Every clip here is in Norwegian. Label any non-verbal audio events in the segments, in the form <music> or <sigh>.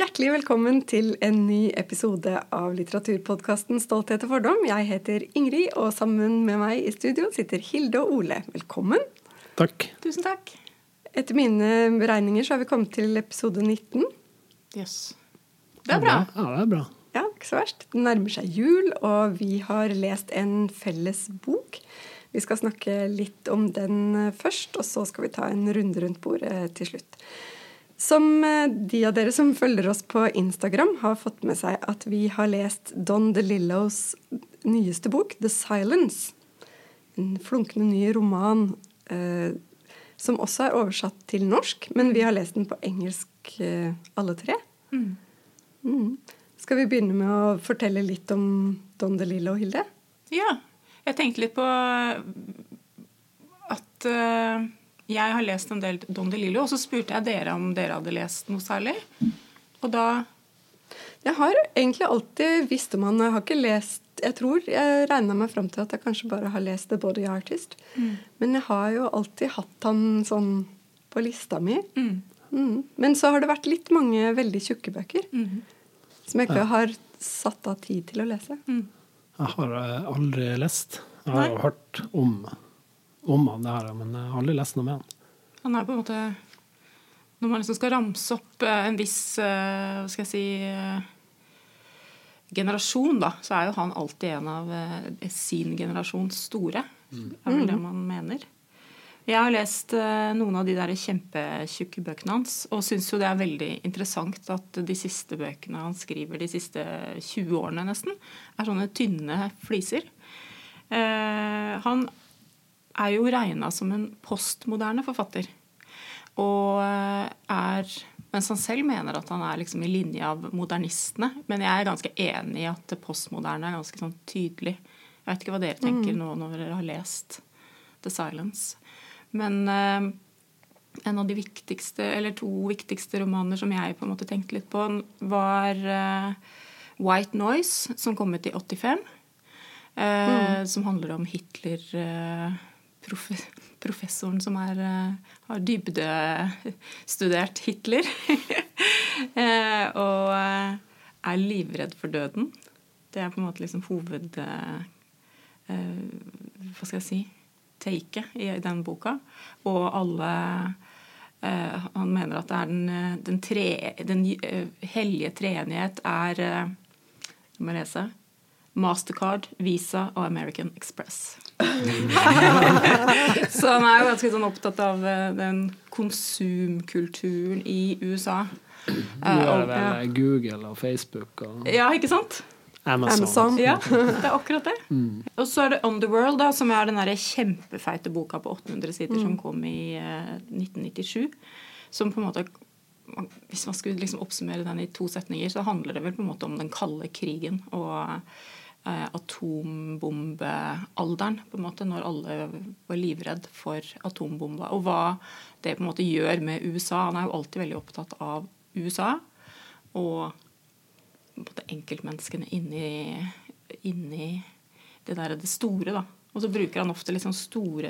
Hjertelig velkommen til en ny episode av litteraturpodkasten Stolthet og fordom. Jeg heter Ingrid, og sammen med meg i studio sitter Hilde og Ole. Velkommen. Takk. Tusen takk. Etter mine beregninger så har vi kommet til episode 19. Yes. Det er bra. Ja, det er bra. Ja, ikke så verst. Det nærmer seg jul, og vi har lest en felles bok. Vi skal snakke litt om den først, og så skal vi ta en runde rundt bordet til slutt. Som de av dere som følger oss på Instagram, har fått med seg at vi har lest Don DeLillos nyeste bok, 'The Silence'. En flunkende ny roman eh, som også er oversatt til norsk, men vi har lest den på engelsk eh, alle tre. Mm. Mm. Skal vi begynne med å fortelle litt om Don DeLillo, Hilde? Ja. Jeg tenkte litt på at uh, jeg har lest en del Don DeLillo, og så spurte jeg dere om dere hadde lest noe særlig. Og da Jeg har egentlig alltid visst om han. Jeg har ikke lest Jeg tror jeg regna meg fram til at jeg kanskje bare har lest The Body Artist. Mm. Men jeg har jo alltid hatt han sånn på lista mi. mm. Mm. Men så har det vært litt mange veldig tjukke bøker Mm. som jeg ikke har satt av tid til å lese. Mm. Jeg har eh, aldri lest. Jeg har jo hørt om, om han det her, men jeg har aldri lest noe med han. Han er på en måte Når man liksom skal ramse opp eh, en viss eh, Hva skal jeg si eh, generasjon, da, så er jo han alltid en av eh, sin generasjons store. er vel det man mener. Jeg har lest eh, noen av de der kjempetjukke bøkene hans, og syns jo det er veldig interessant at de siste bøkene han skriver de siste 20 årene nesten, er sånne tynne fliser. Eh, han er jo regna som en postmoderne forfatter. Og eh, er Mens han selv mener at han er liksom i linje av modernistene. Men jeg er ganske enig i at det postmoderne er ganske sånn tydelig. Jeg vet ikke hva dere tenker nå når dere har lest The Silence. Men eh, en av de viktigste, eller to viktigste romaner som jeg på en måte tenkte litt på, var eh, White Noise, som kom ut i 85. Eh, Som handler om Hitler eh, Professoren som er, eh, har dybdestudert Hitler. <laughs> eh, og eh, er livredd for døden. Det er på en måte liksom hoved... Hva skal jeg si taket i den boka. Og alle Han mener at det er den, den, tre, den hellige treenighet er Nå må jeg lese. Mastercard, Visa og American Express. <laughs> Så han er jo ganske sånn opptatt av eh, den konsumkulturen i USA. Nå er det vel Google og Facebook og Ja, ikke sant? Amazon. Amazon. Ja, det er akkurat det. Og så er det Underworld, da, som er den der kjempefeite boka på 800 sider som kom i eh, 1997. Som på en måte Hvis man skulle liksom oppsummere den i to setninger, så handler det vel på en måte om den kalde krigen og eh, atombombealderen, på en måte, når alle var livredd for atombomba. Og hva det på en måte gjør med USA. Han er jo alltid veldig opptatt av USA. Og på en måte enkeltmenneskene inni, inni det der det store, da. Og så bruker han ofte liksom store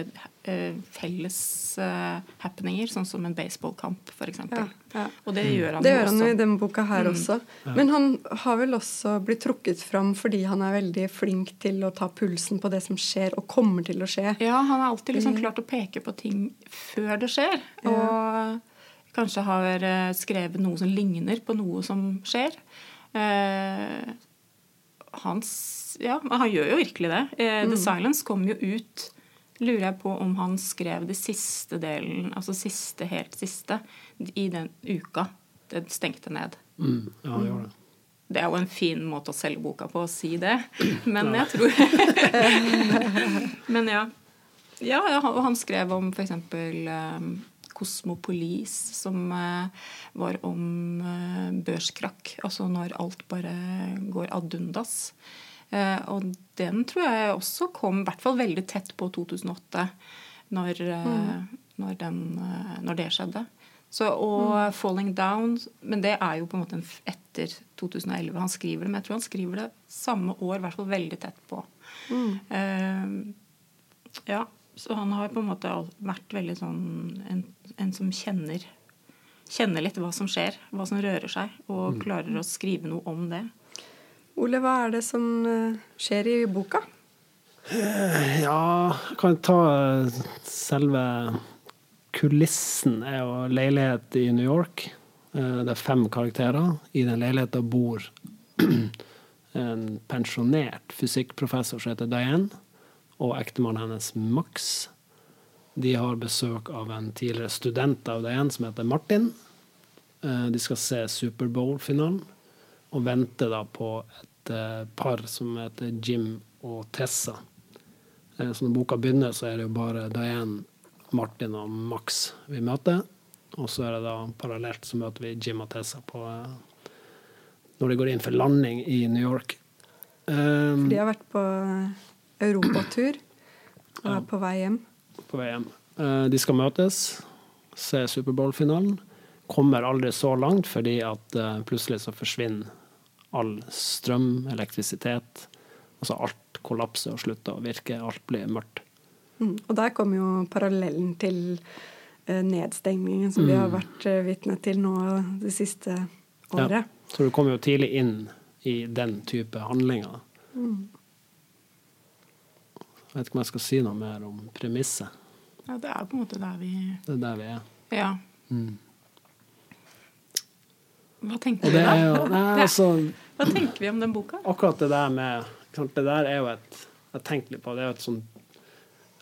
uh, felles uh, happeninger, sånn som en baseballkamp, f.eks. Ja, ja. Og det gjør han Det jo gjør han også. jo i denne boka her Mm. også. Men han har vel også blitt trukket fram fordi han er veldig flink til å ta pulsen på det som skjer, og kommer til å skje. Ja, han har alltid liksom klart å peke på ting før det skjer. Og kanskje har eh, skrevet noe som ligner på noe som skjer. Eh, hans Ja, han gjør jo virkelig det. Eh, The Silence kom jo ut Lurer jeg på om han skrev det siste delen, altså siste, helt siste, i den uka det stengte ned. Mm, ja, han gjorde det. Det er jo en fin måte å selge boka på å si det, <clears throat> men jeg tror <laughs> <laughs> Men ja. Ja, ja, og han skrev om f.eks. Um, Kosmopolis, som eh, var om eh, børskrakk. Altså når alt bare går ad undas. Eh, og den tror jeg også kom i hvert fall veldig tett på 2008, når, mm. når, den, når det skjedde. Så, og 'Falling Down' Men det er jo på en måte etter 2011 han skriver det. Men jeg tror han skriver det samme år, i hvert fall veldig tett på. Eh, ja, så han har på en måte vært veldig sånn en, en som kjenner kjenner litt hva som skjer, hva som rører seg, og klarer å skrive noe om det. Ole, hva er det som eh, skjer i boka? Ja, jeg kan ta eh, selve kulissen er jo leilighet i New York. Eh, Det er fem karakterer. I den leiligheten bor <clears throat> en pensjonert fysikkprofessor som heter Diane, og ektemannen hennes Max. De har besøk av en tidligere student av Diane som heter Martin. Eh, De skal se Superbowl-finalen og vente da på et eh, par som heter Jim og Tessa. Eh, Så når boka begynner, så er det jo bare Diane, Martin og Max vi møter. Og så er det da parallelt så møter vi Jim og Tessa på når de går inn for landing i New York. Um, De har vært på europatur og er på vei hjem. på vei hjem. Eh, De skal møtes, se Superbowl-finalen. Kommer aldri så langt fordi at eh, plutselig så forsvinner all strøm, elektrisitet. Altså alt kollapser og slutter å virke. Alt blir mørkt. Mm. Og der kommer jo parallellen til eh, nedstengningen som vi har vært eh, vitne til nå det siste året. Ja. Så du kommer jo tidlig inn i den type handlinger. Jeg vet ikke om jeg skal si noe mer om premisset. Ja, det er på en måte der vi Det er der vi er. Ja. Mm. Hva tenker du vi da? jo nei, <laughs> altså, Hva tenker vi om den boka? akkurat det der med Det der er jo et Jeg tenker litt på det er jo et sånn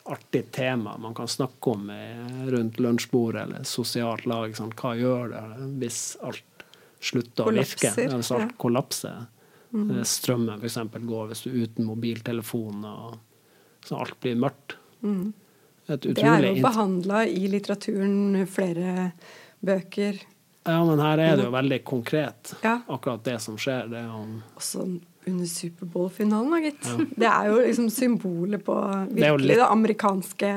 artig tema man kan snakke om eh, rundt lunsjbordet eller sosialt lag. Sant? Hva gjør det hvis alt slutter å virke? Kollapser, Hvis alt ja. kollapser. Mm. Strømmen f.eks. går hvis du er uten mobiltelefon, og så alt blir mørkt. Mm. Et Det er jo behandla i litteraturen, flere bøker. Ja, men her er det jo veldig konkret, Ja. akkurat det som skjer. Det er jo Også under Superbowl-finalen, da, gitt. Det er jo liksom symbolet på Det virkelig litt- det amerikanske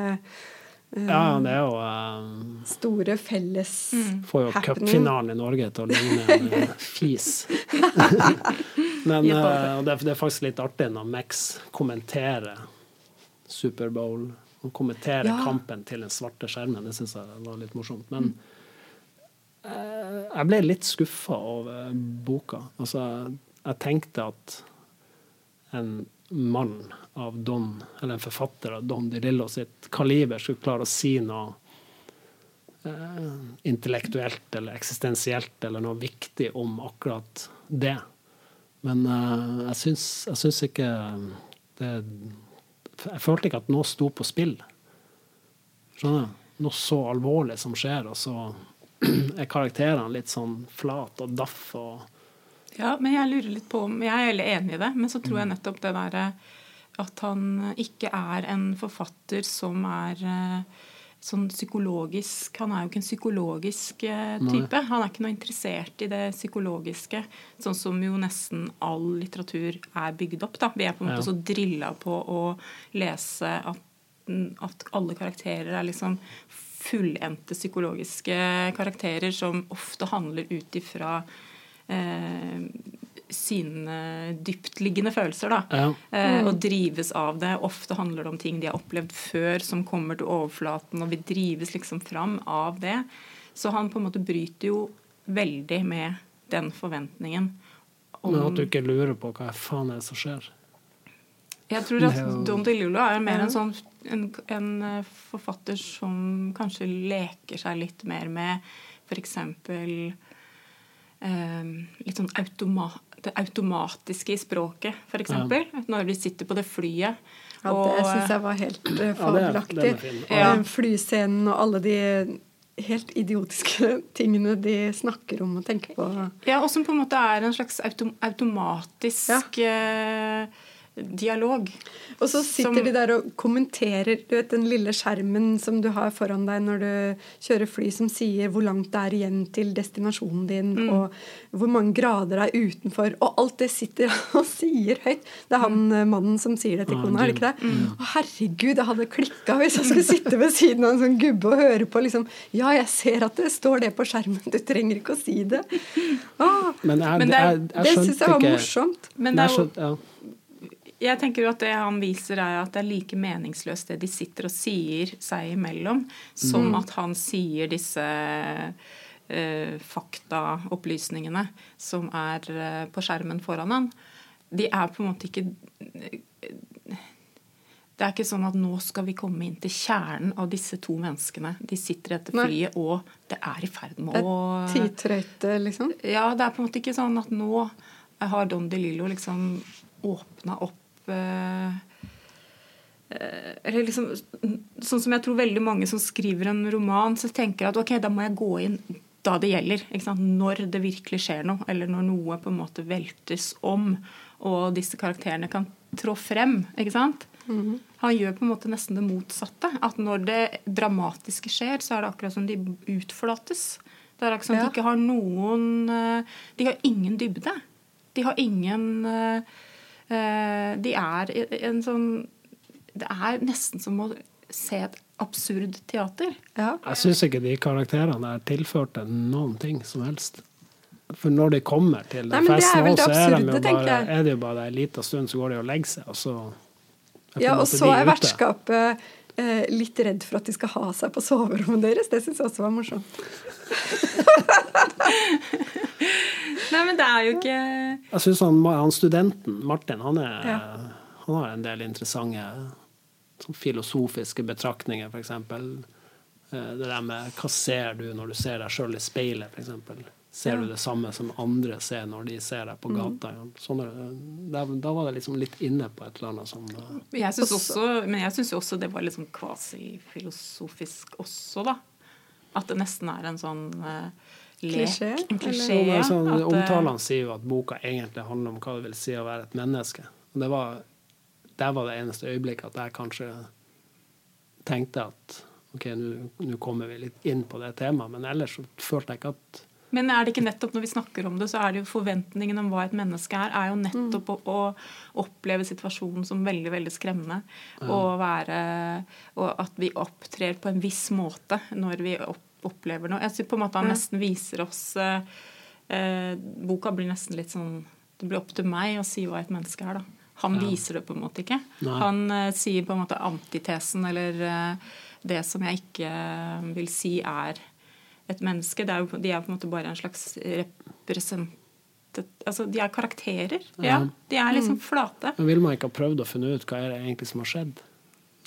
um, Ja, det er jo um, store felles Får jo cupfinalen i Norge til å ligne <laughs> en eh, fis. <laughs> Men Ja. det, er- det er faktisk litt artig når Max kommenterer Superbowl. Han kommenterer Ja. kampen til den svarte skjermen. Det syns jeg var litt morsomt. Men eh, jeg ble litt skuffa over boka. Altså, jeg tenkte at en mann av Don, eller en forfatter av Don DeLillo sitt kaliber skulle klare å si noe eh, intellektuelt eller eksistensielt eller noe viktig om akkurat det. Men eh, jeg syns, ikke det Jeg følte ikke at noe sto på spill. Skjønner du? Noe så alvorlig som skjer, og så <clears throat> er karakterene litt sånn flat og daff og Ja, men jeg lurer litt på om Jeg er veldig enig i det, men så tror jeg nettopp det derre at han ikke er en forfatter som er eh, sånn psykologisk Han er jo ikke en psykologisk type. type. Han er ikke noe interessert i det psykologiske, sånn som jo nesten all litteratur er bygd opp. da. Vi er på en måte Ja. så drilla på å lese at, at alle karakterer er liksom fullendte psykologiske karakterer som ofte handler ut ifra eh, sine dyptliggende følelser. da. Ja. Eh, og drives av det. Ofte handler det om ting de har opplevd før, som kommer til overflaten, og vi drives liksom fram av det. Så han på en måte bryter jo veldig med den forventningen. om- Men at du ikke lurer på hva faen er det som skjer. Jeg tror at Don DeLillo er mer en sånn en, en eh, forfatter som kanskje leker seg litt mer med f.eks. Eh, litt sånn automa det automatiske i språket, f.eks. Når vi sitter på det flyet. Ja, det og- syns jeg var helt uh, Ja, det er- fabelaktig. den er. Ja. Eh, Flyscenen og alle de helt idiotiske <laughs> tingene de snakker om og tenker på. Ja, og som på en måte er en slags autom automatisk eh, dialog. Og så sitter Som- de der og kommenterer du vet, den lille skjermen som du har foran deg når du kjører fly, som sier hvor langt det er igjen til destinasjonen din, Mm. og hvor mange grader det er utenfor. Og alt det sitter <laughs> og sier høyt. Det er han Mm. eh, mannen som sier det til kona, er det ikke det? Å, herregud, jeg hadde klikka hvis jeg skulle sitte ved siden av en sånn gubbe og høre på liksom Ja, jeg ser at det står det på skjermen, du trenger ikke å si det. Ah, Men jeg, Men det er- jeg det syns jeg var ikke morsomt. Men det er jo. Jeg tenker jo at det han viser, er at det er like meningsløst det de sitter og sier seg imellom, som at han sier disse eh, faktaopplysningene som er eh, på skjermen foran han, de er på en måte ikke det er ikke sånn at nå skal vi komme inn til kjernen av disse to menneskene. De sitter i dette Nei. flyet, og det er i ferd med å Det er Tidtrøyte, liksom. Ja, det er på en måte ikke sånn at nå har Don DeLillo liksom åpna opp Eller liksom Sånn som jeg tror veldig mange som skriver en roman, så tenker at ok, da må jeg gå inn da det gjelder. Når det virkelig skjer noe, eller når noe på en måte veltes om, og disse karakterene kan trå frem. ikke sant? Han gjør på en måte nesten det motsatte. At når det dramatiske skjer, så er det akkurat som de utflates. Det er akkurat som Ja. de ikke har noen eh, De har ingen dybde. De har ingen eh, eh, De er en sånn Det er nesten som å se et absurd teater. Ja. Jeg syns ikke de karakterene er tilførte noen ting som helst. For når de kommer til den Nei, det er festen, også, det så er, de absurde, jo bare, er det jo bare en liten stund, så går de og legger seg, og så er ja, og så de er ute. vertskapet eh, litt redd for at de skal ha seg på soverommet deres. Det syns jeg også var morsomt. <laughs> Nei, men det er jo ikke Jeg syns han, han studenten, Martin, han, er, Ja. han har en del interessante sånn filosofiske betraktninger, f.eks. Det der med hva ser du når du ser deg sjøl i speilet, f.eks. Ser du det samme som andre ser når de ser deg Mm. på gata? Sånne, da, da var det liksom litt inne på et eller annet som Jeg synes Også- men jeg syns jo også det var litt sånn kvasifilosofisk også, da. At det nesten er en sånn uh, lek. Klisjé, En klisjé. Sånn, at, eh, Omtalene sier jo at boka egentlig handler om hva det vil si å være et menneske. Og det var, der var det eneste øyeblikket at jeg kanskje tenkte at OK, nå kommer vi litt inn på det temaet, men ellers så følte jeg ikke at Men er det ikke nettopp når vi snakker om det, så er det jo forventningen om hva et menneske er, er jo nettopp å, å oppleve situasjonen som veldig, veldig skremmende. Og være Og at vi opptrer på en viss måte når vi opp, opplever noe. Jeg synes på en måte han nesten viser oss eh, eh, Boka blir nesten litt sånn Det blir opp til meg å si hva et menneske er, da. Han Ja. viser det på en måte ikke. Nei. Han eh, sier på en måte antitesen, eller eh, det som jeg ikke eh, vil si er et menneske. Det er jo, de er på en måte bare en slags represent... Altså, de er karakterer. Ja. Ja. De er liksom flate. Men Vil man ikke ha prøvd å finne ut hva er det egentlig som har skjedd?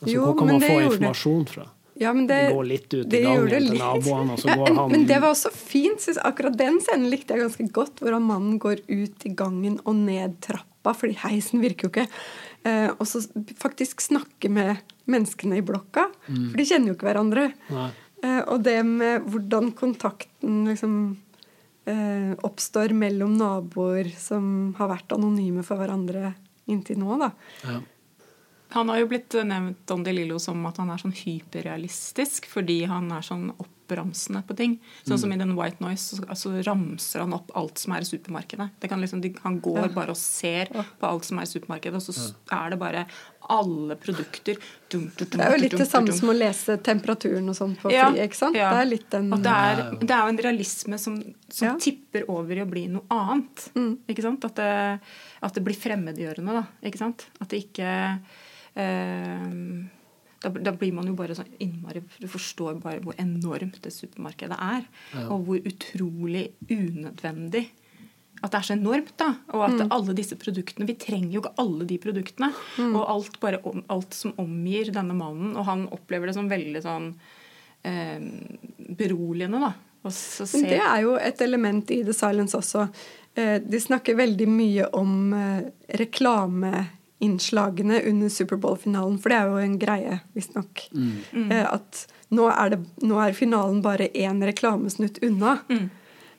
Altså, Jo, hvor kan man få informasjon fra? Ja, men det, Det går litt ut i gangen til litt. naboene, og så <laughs> Ja, går han Men det var også fint. Synes, akkurat den scenen likte jeg ganske godt, hvordan mannen går ut i gangen og ned trappa, fordi heisen virker jo ikke. Eh, og så faktisk snakke med menneskene i blokka, Mm. for de kjenner jo ikke hverandre. Nei. Eh, og det med hvordan kontakten liksom eh, oppstår mellom naboer som har vært anonyme for hverandre inntil nå, da. Ja. Han har jo blitt nevnt Don DeLillo som at han er sånn hyperrealistisk fordi han er sånn oppramsende på ting. Sånn som i den White Noise, så altså, ramser han opp alt som er i supermarkedet. Det kan liksom, han går Ja. bare og ser på alt som er i supermarkedet, og så ja. er det bare alle produkter. Dum, dum, dum, Det er jo litt det samme som å lese temperaturen og sånn på Ja, ikke sant? ja. Det er litt den det er, det er jo en realisme som, som Ja. tipper over i å bli noe annet. Mm. Ikke sant? At det, at det blir fremmedgjørende, da. Ikke sant? At det ikke eh, da, da blir man jo bare sånn innmari Du forstår bare hvor enormt det supermarkedet er. Ja. Og hvor utrolig unødvendig at det er så enormt. da, Og at Mm. alle disse produktene Vi trenger jo ikke alle de produktene. Mm. Og alt, bare om, alt som omgir denne mannen. Og han opplever det som veldig sånn eh, beroligende, da. Og så Men det er jo et element i The Silence også. Eh, De snakker veldig mye om eh, reklameinnslagene under Superbowl-finalen, for det er jo en greie, visstnok. Mm. Eh, At nå er, det, nå er finalen bare én reklamesnutt unna. Mm.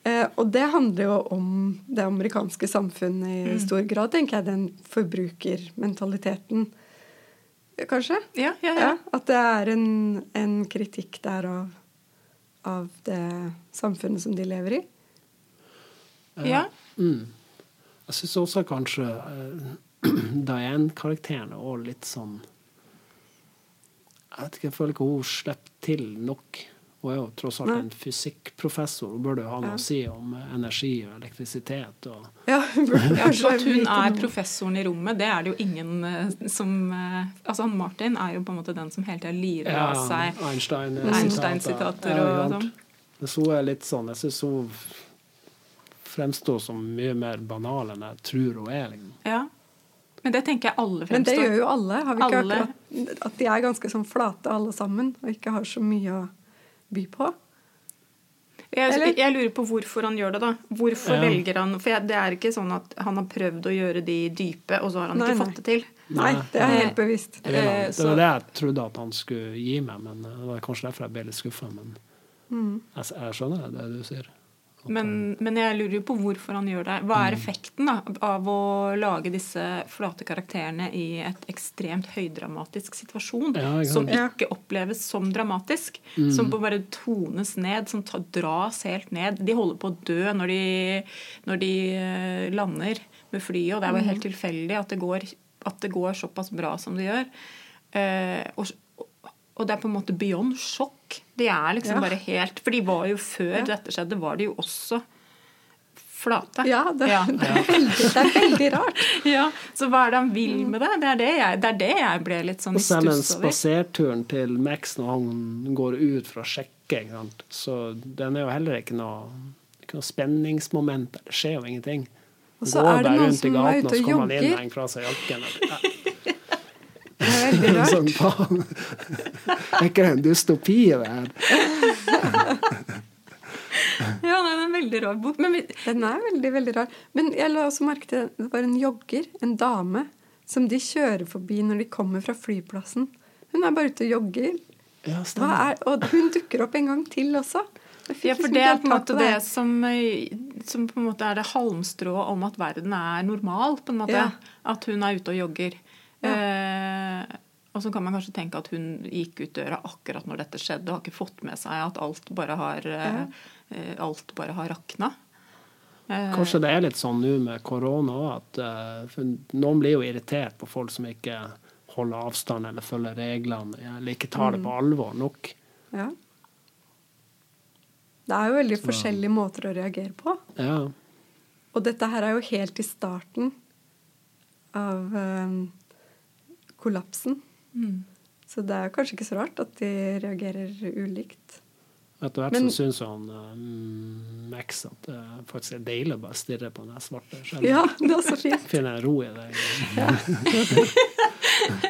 Eh, Og det handler jo om det amerikanske samfunnet Mm. i stor grad, tenker jeg. Den forbrukermentaliteten, eh, kanskje. ja, ja, ja. Ja, at det er en, en kritikk der av, av det samfunnet som de lever i. ja. Mm. Jeg syns også kanskje eh, <clears throat> Diane-karakteren er også litt sånn Jeg vet ikke, jeg føler ikke hun slipper til nok. Hun er jo tross alt Nei. en fysikkprofessor. Hun burde jo ha noe Ja. å si om eh, energi og elektrisitet. Og, <laughs> Ja, Ja, at hun er professoren i rommet, det er det jo ingen eh, som eh, Altså han Martin er jo på en måte den som hele tida lirer av seg Einstein, Einstein-sitater og sånn. Hvis hun er litt sånn Jeg syns hun fremstår som mye mer banal enn jeg tror hun er. Liksom. Ja. Men det tenker jeg alle fremstår. Men det gjør jo alle. Har vi ikke Alle. akkurat At de er ganske sånn flate alle sammen, og ikke har så mye å by på? Jeg, jeg lurer på hvorfor han gjør det, da. Hvorfor Ja. velger han For jeg, det er ikke sånn at han har prøvd å gjøre de dype, og så har han Nei, ikke nei. fått det til. Nei, det er helt bevisst. Det, Eh, det var det jeg trodde at han skulle gi meg, men det var kanskje derfor jeg ble litt skuffa. Men Mm. jeg, jeg skjønner det du sier. Men, men jeg lurer jo på hvorfor han gjør det. Hva Mm. er effekten da, av å lage disse flate karakterene i et ekstremt høydramatisk situasjon? Ja, som ikke oppleves som dramatisk. Mm. Som på bare tones ned, som tar, dras helt ned. De holder på å dø når de, når de eh, lander med flyet, og det er jo helt tilfeldig at det går, at det går såpass bra som det gjør. Eh, og, og det er på en måte beyond sjokk. De er liksom Ja. bare helt For de var jo før Ja. dette skjedde, var de jo også flate. Ja, det, Ja. det, er veldig, det er veldig rart. <laughs> Ja, Så hva er det han vil med det? Det er det jeg, det er det jeg ble litt sånn Og i selv den spaserturen til Max når han går ut for å sjekke, ikke sant? så den er jo heller ikke noe, ikke noe spenningsmoment. Det skjer jo ingenting. Han så går er det bare noen rundt i som er gaten, ute og så kommer han inn og jogger. henger <laughs> fra seg jakken. Ja. Det er veldig <laughs> rart. Sånn, faen. Er ikke det en dystopi, det her? Ja, nei, det er en veldig rar bok. Men vi, Den er veldig, veldig rar. Men jeg la også merke til det var en jogger, en dame, som de kjører forbi når de kommer fra flyplassen. Hun er bare ute og jogger. Ja, er, og hun dukker opp en gang til også. Ja, for liksom det er på en måte det som, eh, som på en måte er det halmstrået om at verden er normal, på en måte. Ja. At hun er ute og jogger. Eh, og så kan man kanskje tenke at hun gikk ut døra akkurat når dette skjedde, og har ikke fått med seg at alt bare har, ja. eh, alt bare har rakna. Eh, Kanskje det er litt sånn nå med korona òg, at eh, noen blir jo irritert på folk som ikke holder avstand eller følger reglene, eller ikke tar det på alvor nok. Ja. Det er jo veldig forskjellige måter å reagere på. Ja. Og dette her er jo helt i starten av eh, kollapsen. Mm. Så det er kanskje ikke så rart at de reagerer ulikt. Etter hvert Men- så syns han eh, Max at det faktisk er deilig å bare stirre på den svarte skjermen. Ja, det er så fint. Finne jeg ro i det. <laughs>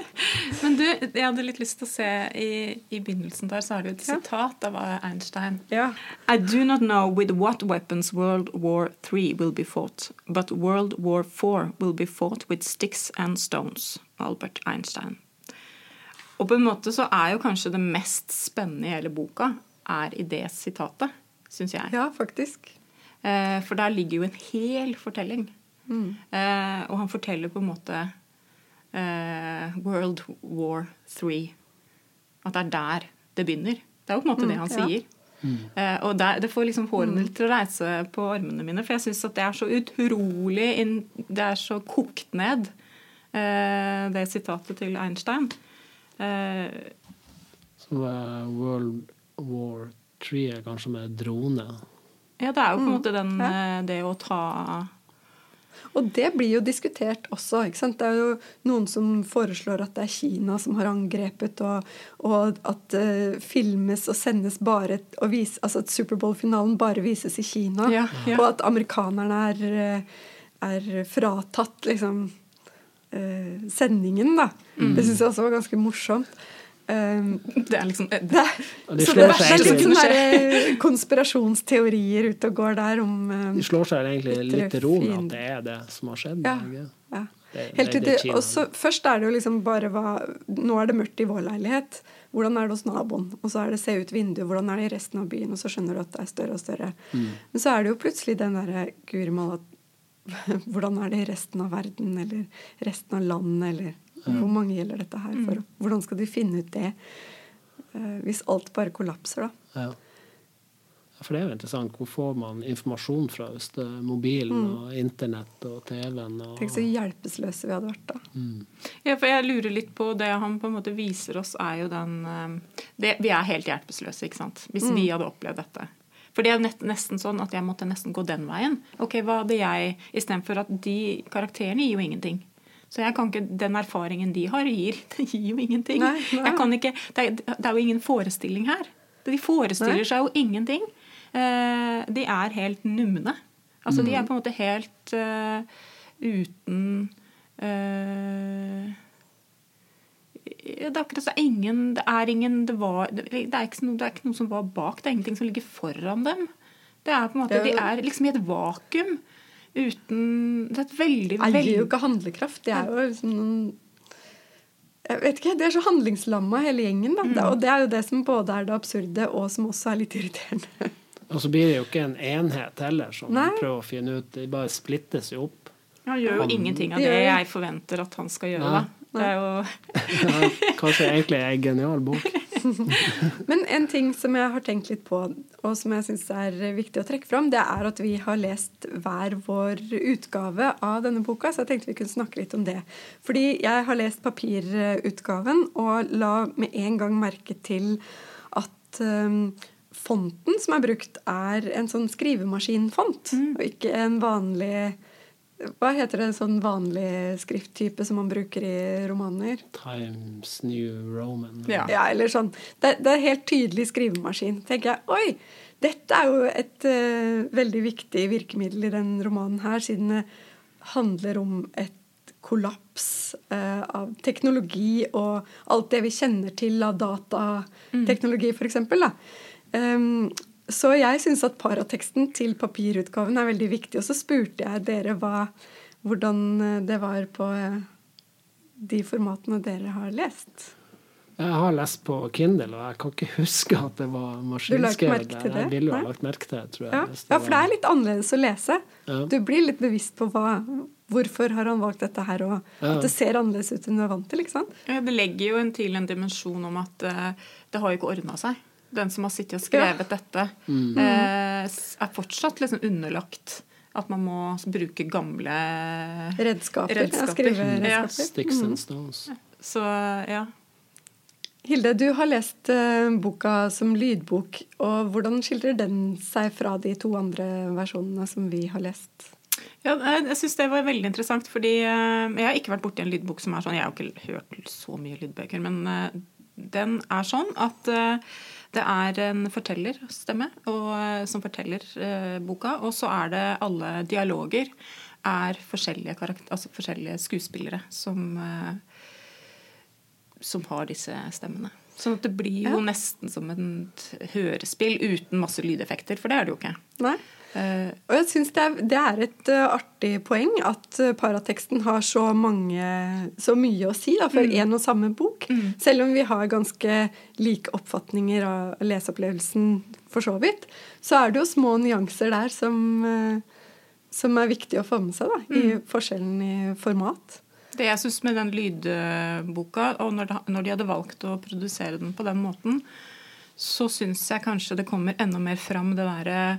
<laughs> Men du, jeg hadde litt lyst til å se i, i begynnelsen der, så har du et Ja. sitat av Einstein. Ja. I do not know with what weapons World War III will be fought, but World War IV will be fought with sticks and stones. Albert Einstein. Og på en måte så er jo kanskje det mest spennende i hele boka er i det sitatet, syns jeg. ja, faktisk. Eh, for der ligger jo en hel fortelling. Mm. Eh, og han forteller på en måte eh, World War III. At det er der det begynner. Det er jo på en måte det han Mm, ja. sier. Mm. og der, det får liksom hårene litt til å reise på armene mine, for jeg syns at det er så utrolig Det er så kokt ned, eh, det sitatet til Einstein. Eh, Så eh, World War 3 er kanskje med drone. ja, det er jo på en Mm, måte den, ja. eh, det å ta Og det blir jo diskutert også. ikke sant? Det er jo noen som foreslår at det er Kina som har angrepet, og, og at det filmes og sendes bare og vis, Altså at Superbowl-finalen bare vises i Kina. Ja, ja. Og at amerikanerne er, eh, er fratatt liksom eh, sendingen, da. Mm. Det syns jeg også var ganske morsomt. Um, <laughs> Det er liksom det, er- de så det, slår seg det er litt sånne eh, konspirasjonsteorier ute og går der om um, De slår seg egentlig litt til ro med at det er det som har skjedd. Ja. ja. Det, Helt det, det, er Kina. og så Først er det jo liksom bare hva Nå er det mørkt i vår leilighet. Hvordan er det hos naboen? Og så er det se ut vinduet. Hvordan er det i resten av byen? Og så skjønner du at det er større og større. Mm. Men så er det jo plutselig den derre Guri malla <laughs> Hvordan er det i resten av verden, eller resten av landet, eller Hvor mange gjelder dette her for? Hvordan skal de finne ut det? eh, hvis alt bare kollapser, da. Ja. For det er jo interessant. Hvor får man informasjon fra hvis det er mobilen og internett og TV-en? Og... Mm. Tenk så hjelpeløse vi hadde vært da. Mm. Ja, for jeg lurer litt på Det han på en måte viser oss, er jo den eh, det, Vi er helt hjelpeløse, ikke sant? Hvis vi hadde opplevd dette. For det er nesten sånn at jeg måtte nesten gå den veien. Ok, hva hadde jeg Istedenfor at de karakterene gir jo ingenting. Så jeg kan ikke, den erfaringen de har, gir, <laughs> det gir jo ingenting. Nei, nei. Ikke, det, er, det er jo ingen forestilling her. De forestiller Nei. seg jo ingenting. eh, de er helt numne. Altså de er på en måte helt uh, uten eh, det er akkurat så ingen Det er ingen Det, var, det, er ikke noe, det er ikke noe som var bak. Det er ingenting som ligger foran dem. Det er på en måte, Det De er liksom i et vakuum. Uten Det er et veldig, Det gir jo ikke handlekraft. Det er jo liksom noen jeg vet ikke, De er så handlingslamma hele gjengen. da. Mm. Og det er jo det som både er det absurde, og som også er litt irriterende. <laughs> Og så blir det jo ikke en enhet heller som Nei. prøver å finne ut De bare splittes jo opp. Han gjør jo Han- ingenting av Det det jeg forventer at han skal gjøre. Nei. da. Det er jo <laughs> kanskje egentlig en genial bok. <laughs> Men en ting som jeg har tenkt litt på, og som jeg syns er viktig å trekke fram, det er at vi har lest hver vår utgave av denne boka, så jeg tenkte vi kunne snakke litt om det. Fordi jeg har lest papirutgaven og la med en gang merke til at um, fonten som er brukt, er en sånn skrivemaskinfont, og ikke en vanlig hva heter det, sånn vanlig skrifttype som man bruker i romaner? Times New Roman. Ja. Ja, eller sånn. Det, det er helt tydelig skrivemaskin. tenker jeg, oi, dette er jo et uh, veldig viktig virkemiddel i den romanen her, siden det handler om et kollaps uh, av teknologi og alt det vi kjenner til av datateknologi, for f.eks. Um, så jeg syns at parateksten til papirutgaven er veldig viktig. Og så spurte jeg dere hva, hvordan eh, det var på eh, de formatene dere har lest. Jeg har lest på Kindle, og jeg kan ikke <laughs> huske at det var maskinskrevet. Jeg det? ville jo ha lagt merke til det, tror jeg. Ja, det. ja, for det er litt annerledes å lese. Ja. Du blir litt bevisst på hva, hvorfor har han valgt dette her, og Ja. at det ser annerledes ut enn du er vant til. ikke sant? Ja, Det legger jo en til en dimensjon om at eh, det har jo ikke ordna seg. Den som har sittet og skrevet dette, eh, er fortsatt liksom underlagt at man må bruke gamle Redskaper. Ja, Redskaper. Ja. Sticks and Stones. Så ja. Hilde, du har lest eh, boka som lydbok. og Hvordan skildrer den seg fra de to andre versjonene som vi har lest? Ja, jeg syns det var veldig interessant, fordi eh, jeg har ikke vært borti en lydbok som er sånn Jeg har jo ikke hørt så mye lydbøker, men den er sånn at det er en fortellerstemme eh, som forteller eh, boka, og så er det alle dialoger er forskjellige, altså forskjellige skuespillere som, eh, som har disse stemmene. Sånn at det blir jo Ja. nesten som et hørespill uten masse lydeffekter, for det er det jo ikke. Nei? Eh, Og jeg syns det, er- det er et eh, artig poeng at eh, parateksten har så, mange, så mye å si da, for én og samme bok. Selv om vi har ganske like oppfatninger av leseopplevelsen for så vidt, så er det jo små nyanser der som, som er viktig å få med seg, da, i forskjellen i format. Det jeg syns med den lydboka, og når de hadde valgt å produsere den på den måten, så syns jeg kanskje det kommer enda mer fram det derre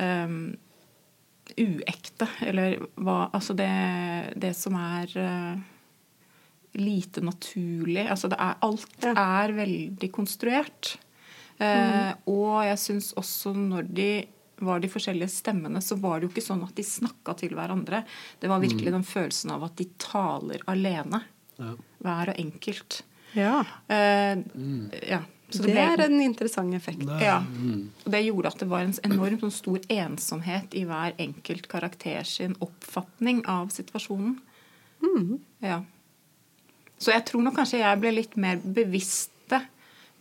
um, uekte. Eller hva Altså det, det som er uh, lite naturlig. Altså det er, alt Ja. er veldig konstruert. Eh, Og jeg syns også når de var de forskjellige stemmene, så var det jo ikke sånn at de snakka til hverandre. Det var virkelig den følelsen av at de taler alene. Ja. Hver og enkelt. Ja. Eh, ja. Så Det det er en interessant effekt. Det- ja. mm. Og det gjorde at det var en enormt sånn stor ensomhet i hver enkelt karakter sin oppfatning av situasjonen. Ja. Så jeg tror nok kanskje jeg ble litt mer bevisste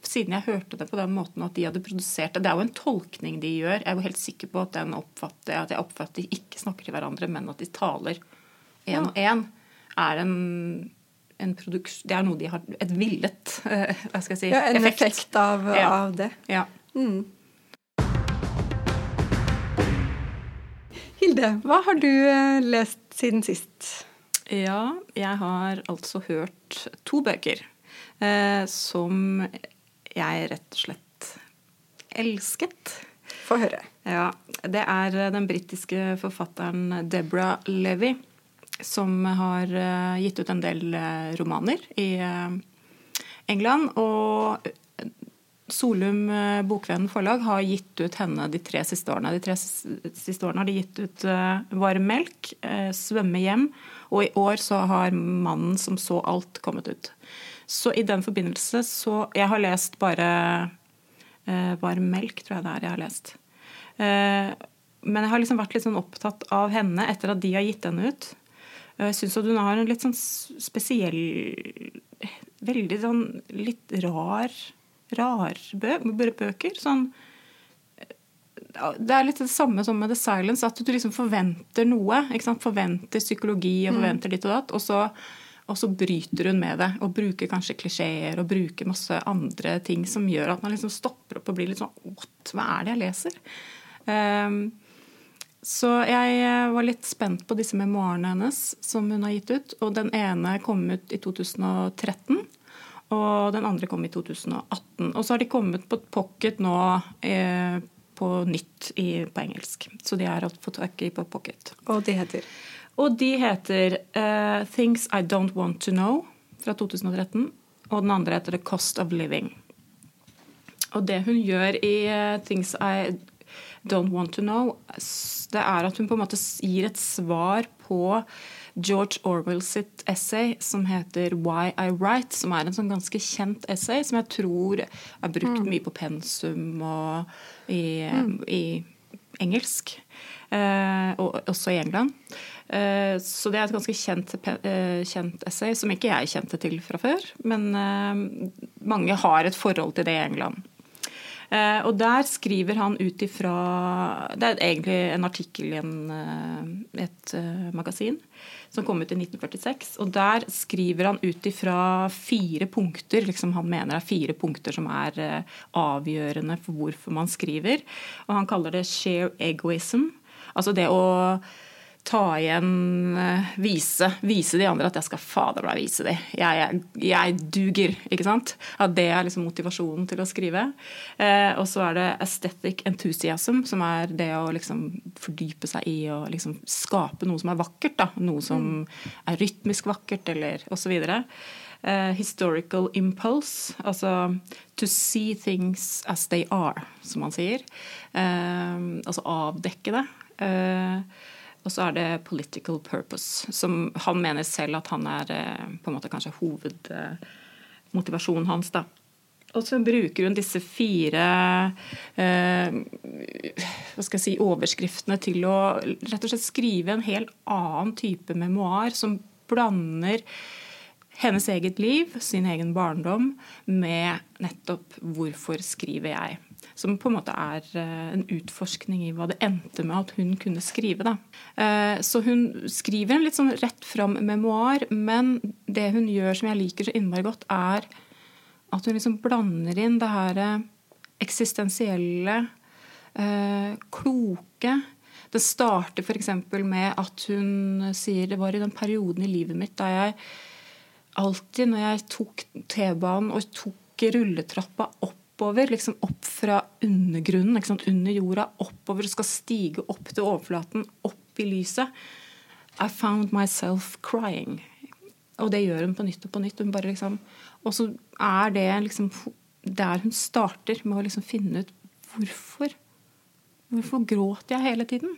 siden jeg hørte det på den måten at de hadde produsert det. Det er jo en tolkning de gjør. Jeg er jo helt sikker på at, den oppfatter, at jeg oppfatter at de ikke snakker til hverandre, men at de taler én og én. Er en, en. Det er noe de har Et villet <laughs> Hva skal jeg si Ja, en effekt, av, Ja. av det. Ja. Mm. Hilde, hva har du eh, lest siden sist? Ja, jeg har altså hørt to bøker eh, som jeg rett og slett elsket. Få høre. Ja, Det er den britiske forfatteren Deborah Levy som har eh, gitt ut en del eh, romaner i eh, England. Og Solum Bokvennen forlag har gitt ut henne de tre siste årene. De tre siste årene har de gitt ut Varm melk, Svømme hjem, og i år så har Mannen som så alt kommet ut. Så i den forbindelse så Jeg har lest bare Varm melk, tror jeg det er jeg har lest. Men jeg har liksom vært litt sånn opptatt av henne etter at de har gitt henne ut. Jeg syns hun har en litt sånn spesiell Veldig sånn litt rar rarbøker. Sånn det er litt det samme som med The Silence, at du liksom forventer noe. Forventer psykologi og mm. forventer ditt og datt. Og så, og så, bryter hun med det og bruker kanskje klisjeer og bruker masse andre ting som gjør at man liksom stopper opp og blir litt sånn What? Hva er det jeg leser? Um, så jeg eh, var litt spent på disse memoarene hennes som hun har gitt ut. Og den ene kom ut i 2013. Og den andre kom i 2018. Og så har de kommet på pocket nå eh, på nytt i, på engelsk. Så de har fått tak i på pocket. Og de heter? Og de heter uh, Things I Don't Want To Know fra 2013. Og den andre heter The Cost of Living. Og det hun gjør i uh, Things I Don't Want To Know, det er at hun på en måte gir et svar på George Orwell sitt essay som heter 'Why I Write', som er en sånn ganske kjent essay som jeg tror er brukt mm. mye på pensum og i, mm. i engelsk. Eh, og også i England. Eh, så det er et ganske kjent, eh, kjent, essay, som ikke jeg kjente til fra før. Men eh, mange har et forhold til det i England. Eh, og der skriver han ut ifra Det er egentlig en artikkel i en, eh, et uh, magasin som kom ut i 1946. Og der skriver han ut ifra fire punkter liksom han mener er fire punkter som er avgjørende for hvorfor man skriver. Og han kaller det 'share egoism'. Altså det å ta igjen eh, Vise, vise de andre at jeg skal fader meg vise de. Jeg, jeg, jeg, duger, ikke sant? At det er liksom motivasjonen til å skrive. Eh, og så er det aesthetic enthusiasm, som er det å liksom fordype seg i og liksom skape noe som er vakkert. da, Noe som mm. er rytmisk vakkert, eller osv. Uh, historical impulse, altså to see things as they are, som man sier. Uh, altså avdekke det. Uh, og så er det political purpose, som han mener selv at han er eh, på en måte kanskje hovedmotivasjonen hans. da. Og så bruker hun disse fire eh, hva skal jeg si, overskriftene til å rett og slett skrive en helt annen type memoar som blander hennes eget liv, sin egen barndom, med nettopp 'hvorfor skriver jeg'? Som på en måte er eh, en utforskning i hva det endte med at hun kunne skrive. Da. Eh, så hun skriver en litt sånn rett fram memoar, men det hun gjør som jeg liker så innmari godt, er at hun liksom blander inn det her eh, eksistensielle, kloke. Det starter f.eks. med at hun sier det var i den perioden i livet mitt da jeg alltid når jeg tok T-banen og tok rulletrappa oppover, liksom opp fra undergrunnen, under jorda, oppover og skal stige opp til overflaten, opp i lyset. I found myself crying. Og det gjør hun på nytt og på nytt. Liksom, og så er det liksom der hun starter med å liksom finne ut hvorfor. Hvorfor gråter jeg hele tiden?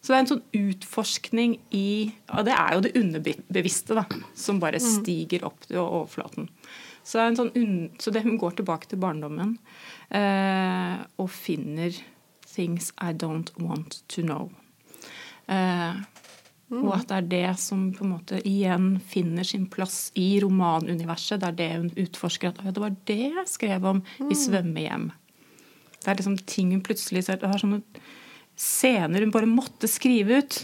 Så det er en sånn utforskning i Og det er jo det underbevisste, da, som bare mm. stiger opp til overflaten. Så, sånn så det, hun går tilbake til barndommen eh, og finner 'things I don't want to know'. Eh, mm. Og at det er det som på en måte igjen finner sin plass i romanuniverset. Det er det hun utforsker. At det var det jeg skrev om mm. i 'Svømmehjem'. Det er liksom ting hun plutselig ser, Det har sånne scener hun bare måtte skrive ut.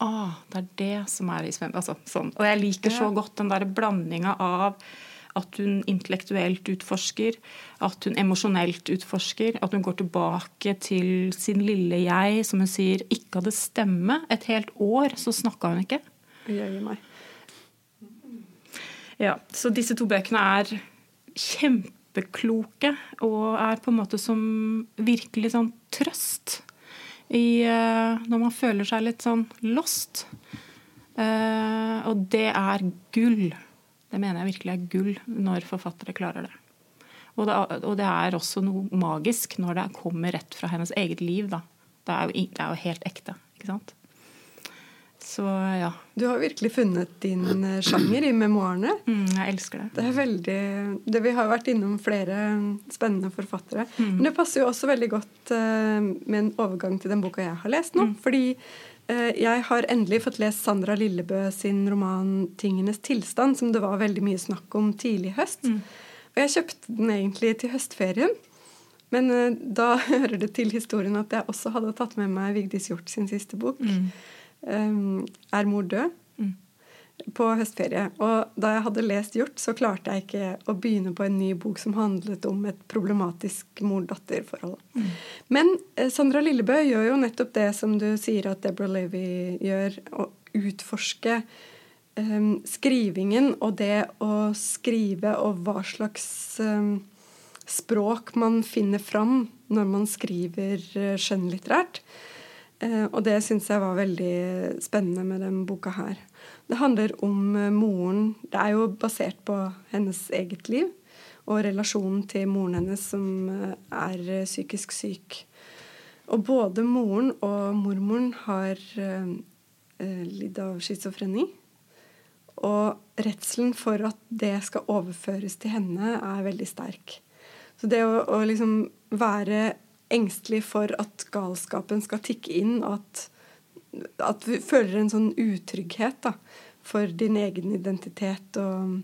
Ah, det er det som er i svømmehjem. Altså, sånn. Og jeg liker så godt den derre blandinga av at hun intellektuelt utforsker, at hun emosjonelt utforsker. At hun går tilbake til sin lille jeg, som hun sier ikke hadde stemme. Et helt år så snakka hun ikke. Jøye meg. Ja, så disse to bøkene er kjempekloke og er på en måte som virkelig sånn trøst i, uh, når man føler seg litt sånn lost. Uh, og det er gull. Det mener jeg virkelig er gull når forfattere klarer det. Og det, og det er også noe magisk når det kommer rett fra hennes eget liv. Da. Det, er jo, det er jo helt ekte. ikke sant? Så ja. Du har virkelig funnet din eh, sjanger i memoarene. Mm, jeg elsker det. Det er veldig det, Vi har vært innom flere spennende forfattere. Mm. Men det passer jo også veldig godt uh, med en overgang til den boka jeg har lest nå. Mm. Fordi uh, jeg har endelig fått lest Sandra Lillebø sin roman 'Tingenes tilstand', som det var veldig mye snakk om tidlig i høst. Mm. Og jeg kjøpte den egentlig til høstferien. Men uh, da <laughs> hører det til historien at jeg også hadde tatt med meg Vigdis Hjorth sin siste bok. Um, 'Er mor død?' Mm. på høstferie. Og da jeg hadde lest Hjort, så klarte jeg ikke å begynne på en ny bok som handlet om et problematisk mor-datter-forhold. Mm. Men eh, Sandra Lillebø gjør jo nettopp det som du sier at Deborah Levy gjør, å utforske um, skrivingen og det å skrive og hva slags um, språk man finner fram når man skriver uh, skjønnlitterært. Eh, og det syns jeg var veldig spennende med den boka her. Det handler om eh, moren Det er jo basert på hennes eget liv og relasjonen til moren hennes som eh, er eh, psykisk syk. Og både moren og mormoren har eh, eh, lidd av schizofreni. Og redselen for at det skal overføres til henne, er veldig sterk. Så det å, å liksom være engstelig for at galskapen skal tikke inn, at, at du føler en sånn utrygghet da, for din egen identitet og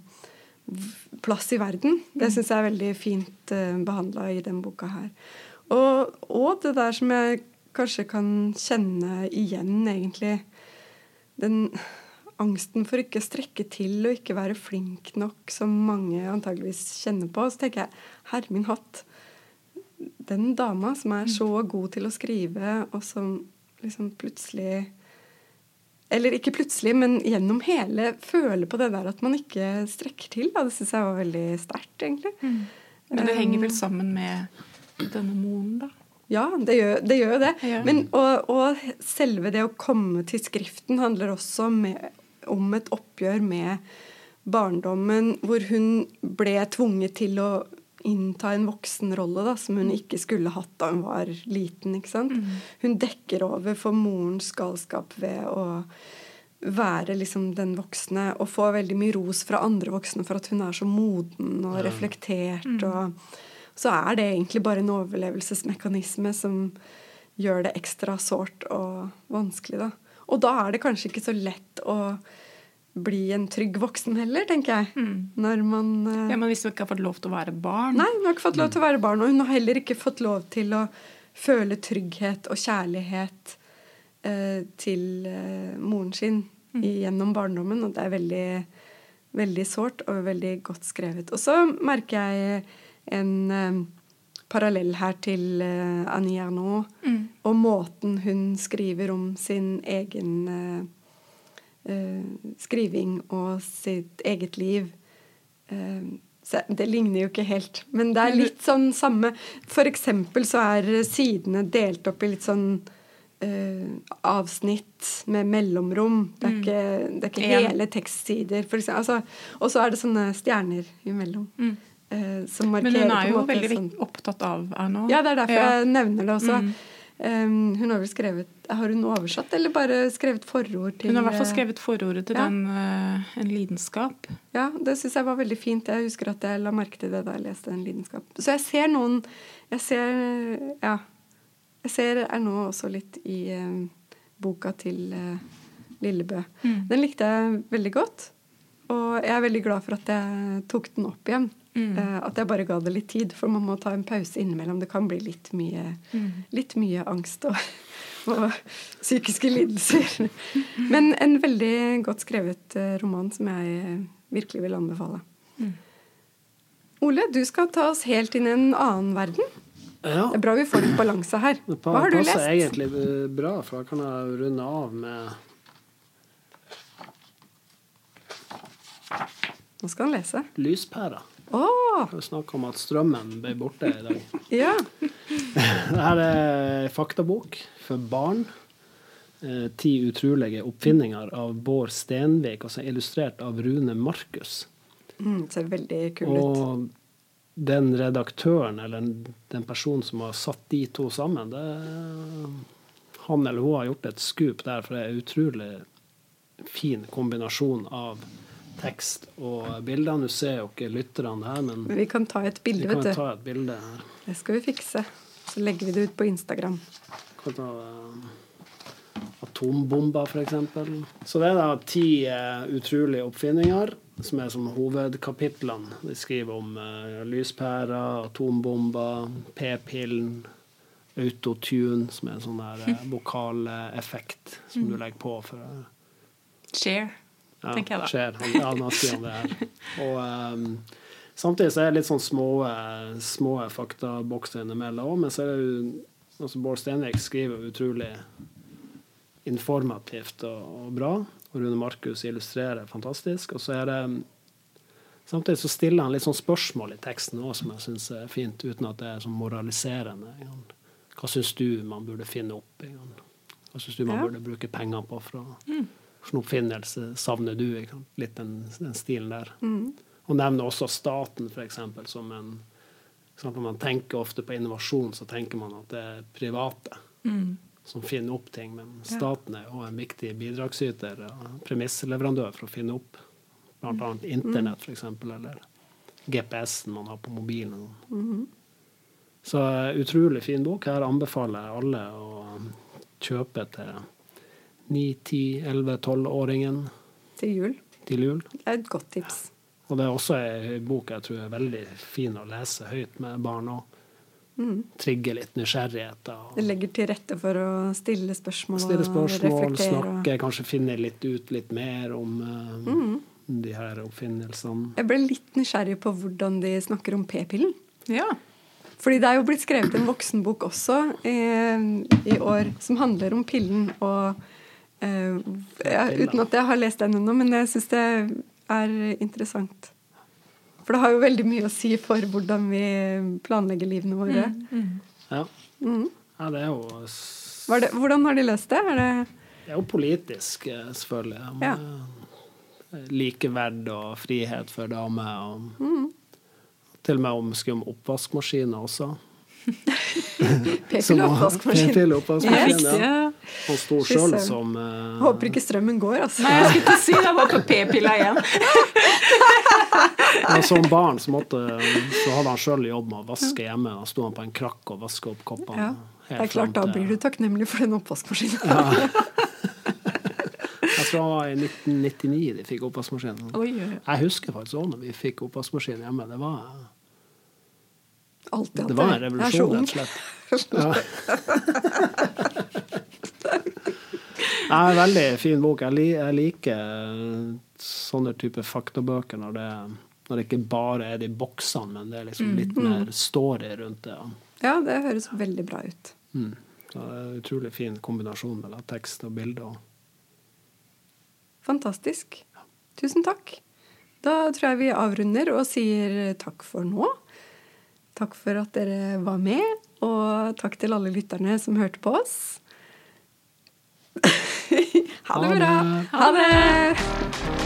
plass i verden. Det syns jeg er veldig fint uh, behandla i den boka her. Og, og, det der som jeg kanskje kan kjenne igjen, egentlig. Den angsten for ikke å strekke til og ikke være flink nok, som mange antageligvis kjenner på. Så tenker jeg, herre min hatt, den dama som er så god til å skrive, og som liksom plutselig Eller ikke plutselig, men gjennom hele føler på det der at man ikke strekker til. Da. Det syns jeg var veldig sterkt, egentlig. Mm. Men det henger vel sammen med denne moren, da? Ja, det gjør det. Gjør det. Ja. Men, og, og selve det å komme til skriften handler også med, om et oppgjør med barndommen, hvor hun ble tvunget til å innta en voksenrolle da, som hun ikke skulle hatt da hun var liten. ikke sant? Mm. Hun dekker over for morens galskap ved å være liksom den voksne og få veldig mye ros fra andre voksne for at hun er så moden og reflektert. Mm. og så er det egentlig bare en overlevelsesmekanisme som gjør det ekstra sårt og vanskelig. da. Og da er det kanskje ikke så lett å bli en trygg voksen heller, tenker jeg. Mm. Når man uh, Ja, Men hvis hun ikke har fått lov til å være barn Nei, hun har ikke fått lov til å være barn. Og hun har heller ikke fått lov til å føle trygghet og kjærlighet uh, til uh, moren sin Mm. gjennom barndommen. Og det er veldig, veldig sårt og veldig godt skrevet. Og så merker jeg en parallell her til Annie Ernaux Mm. og måten hun skriver om sin egen skriving og sitt eget liv. Eh, så det ligner jo ikke helt, men det er litt sånn samme For eksempel så er sidene delt opp i litt sånn eh, avsnitt med mellomrom. Det er Mm. ikke, det er ikke hele tekstsider. Altså, og så er det sånne stjerner imellom. Mm. eh, som markerer Men hun er jo veldig sånn opptatt av Erna. ja, det er derfor Ja. jeg nevner det også. Mm. Um, hun har vel skrevet Har hun oversatt, eller bare skrevet forord til Hun har i hvert fall eh, skrevet forordet til Ja. den uh, En lidenskap. Ja, det syns jeg var veldig fint. Jeg husker at jeg la merke til det da jeg leste En lidenskap. Så jeg ser noen Jeg ser Ja. Jeg ser er nå også litt i uh, boka til uh, Lillebø. Mm. Den likte jeg veldig godt. Og jeg er veldig glad for at jeg tok den opp igjen. Mm. Eh, at jeg bare ga det litt tid, for man må ta en pause innimellom. Det kan bli litt mye, Mm. litt mye angst og, <laughs> og psykiske lidelser. Men en veldig godt skrevet eh, roman som jeg eh, virkelig vil anbefale. Mm. Ole, du skal ta oss helt inn i en annen verden. Ja, Det er bra vi får litt balanse her. Hva har du lest? Det passer egentlig bra, for da kan jeg runde av med Nå skal han lese. lyspæra. Å! Vi snakk om at strømmen ble borte i dag. <laughs> Ja. <laughs> Dette er faktabok for barn. Eh, Ti utrolige oppfinninger av Bård Stenvik, altså illustrert av Rune Markus. Mm, ser veldig kul ut. Og den redaktøren, eller den personen som har satt de to sammen, det, han eller hun har gjort et skup der, for det er en utrolig fin kombinasjon av tekst og bilder. Nå ser jo ikke lytterne her, men Men vi kan ta et bilde, vet du. ta et bilde her. Det skal vi fikse. Så legger vi det ut på Instagram. Kan ta eh, atombomber, eksempel. Så det er da ti uh, utrolige oppfinninger som er som hovedkapitlene. De skriver om uh, lyspærer, atombomber, p-pillen, autotune, som er en sånn der uh, <laughs> vokaleffekt som du legger på for Share, ja, tenker jeg da. Skjer. Han, ja, han sier om det her. Og um, samtidig så er det litt sånn små, eh, små faktabokser innimellom òg, men så er det jo altså Bård Stenvik skriver utrolig informativt og, og bra. Og Rune Markus illustrerer fantastisk. Og så er det Samtidig så stiller han litt sånn spørsmål i teksten òg, som jeg syns er fint, uten at det er sånn moraliserende. Hva syns du man burde finne opp? Hva syns du man Ja. burde bruke penger på? for å Hvilken oppfinnelse savner du? Litt den, den stilen der. Og nevner også staten, eksempel, som en? Når man tenker ofte på innovasjon, så tenker man at det er private som finner opp ting, men staten er også en viktig bidragsyter og premissleverandør for å finne opp bl.a. internett, for eksempel, eller GPS-en man har på mobilen. Så eh, utrolig fin bok. Her anbefaler jeg alle å kjøpe til 9-, 10-, 11-, 12-åringen Til jul. til jul. Det er et godt tips. Og det er også ei bok jeg tror er veldig fin å lese høyt med barn òg. Trigge litt nysgjerrighet. Det legger til rette for å stille spørsmål stille spørsmål, og snakke, kanskje finne litt ut litt mer om eh, de her oppfinnelsene. Jeg ble litt nysgjerrig på hvordan de snakker om p-pillen. Ja. Fordi det er jo blitt skrevet en voksenbok også eh, i år som handler om pillen. Og, eh, ja, uten at jeg har lest den ennå, men jeg syns det er interessant. For det har jo veldig mye å si for hvordan vi planlegger livene våre. Ja. Mm. ja, det er jo Var det, hvordan har de løst det? Er det Det er jo politisk, eh, selvfølgelig. Ja. Med Likeverd og frihet for damer. Og Mm. Til og med om, om oppvaskmaskiner også. <laughs> p-pill og oppvaskmaskin? P-pill og oppvaskmaskin, Yes, ja. ja. Han sto sjøl som uh... Håper ikke strømmen går, altså. Nei, jeg skulle ikke si det. Jeg var på p-pilla igjen. ja, Som barn så, måtte, så hadde han sjøl jobb med å vaske hjemme. Da sto han på en krakk og vaska opp koppene. Ja, det er klart, da blir du takknemlig for den oppvaskmaskinen. Jeg tror det var i 1999 de fikk oppvaskmaskin. Oi, oi, oi. Jeg husker faktisk òg når vi fikk oppvaskmaskin hjemme. Det var, Alltid hatt det var en er revolusjon, rett og slett. Ja. <laughs> Ja, en veldig fin bok. Jeg, liker eh, sånne type faktabøker når det, når det ikke bare er de boksene, men det er liksom litt mer story rundt det. Ja, det høres veldig bra ut. Mm. Så det er en utrolig fin kombinasjon mellom tekst og bilde. Fantastisk. Tusen takk. Da tror jeg vi avrunder og sier takk for nå. Takk for at dere var med, og takk til alle lytterne som hørte på oss. <laughs> ha det Ha bra. det. Ha det.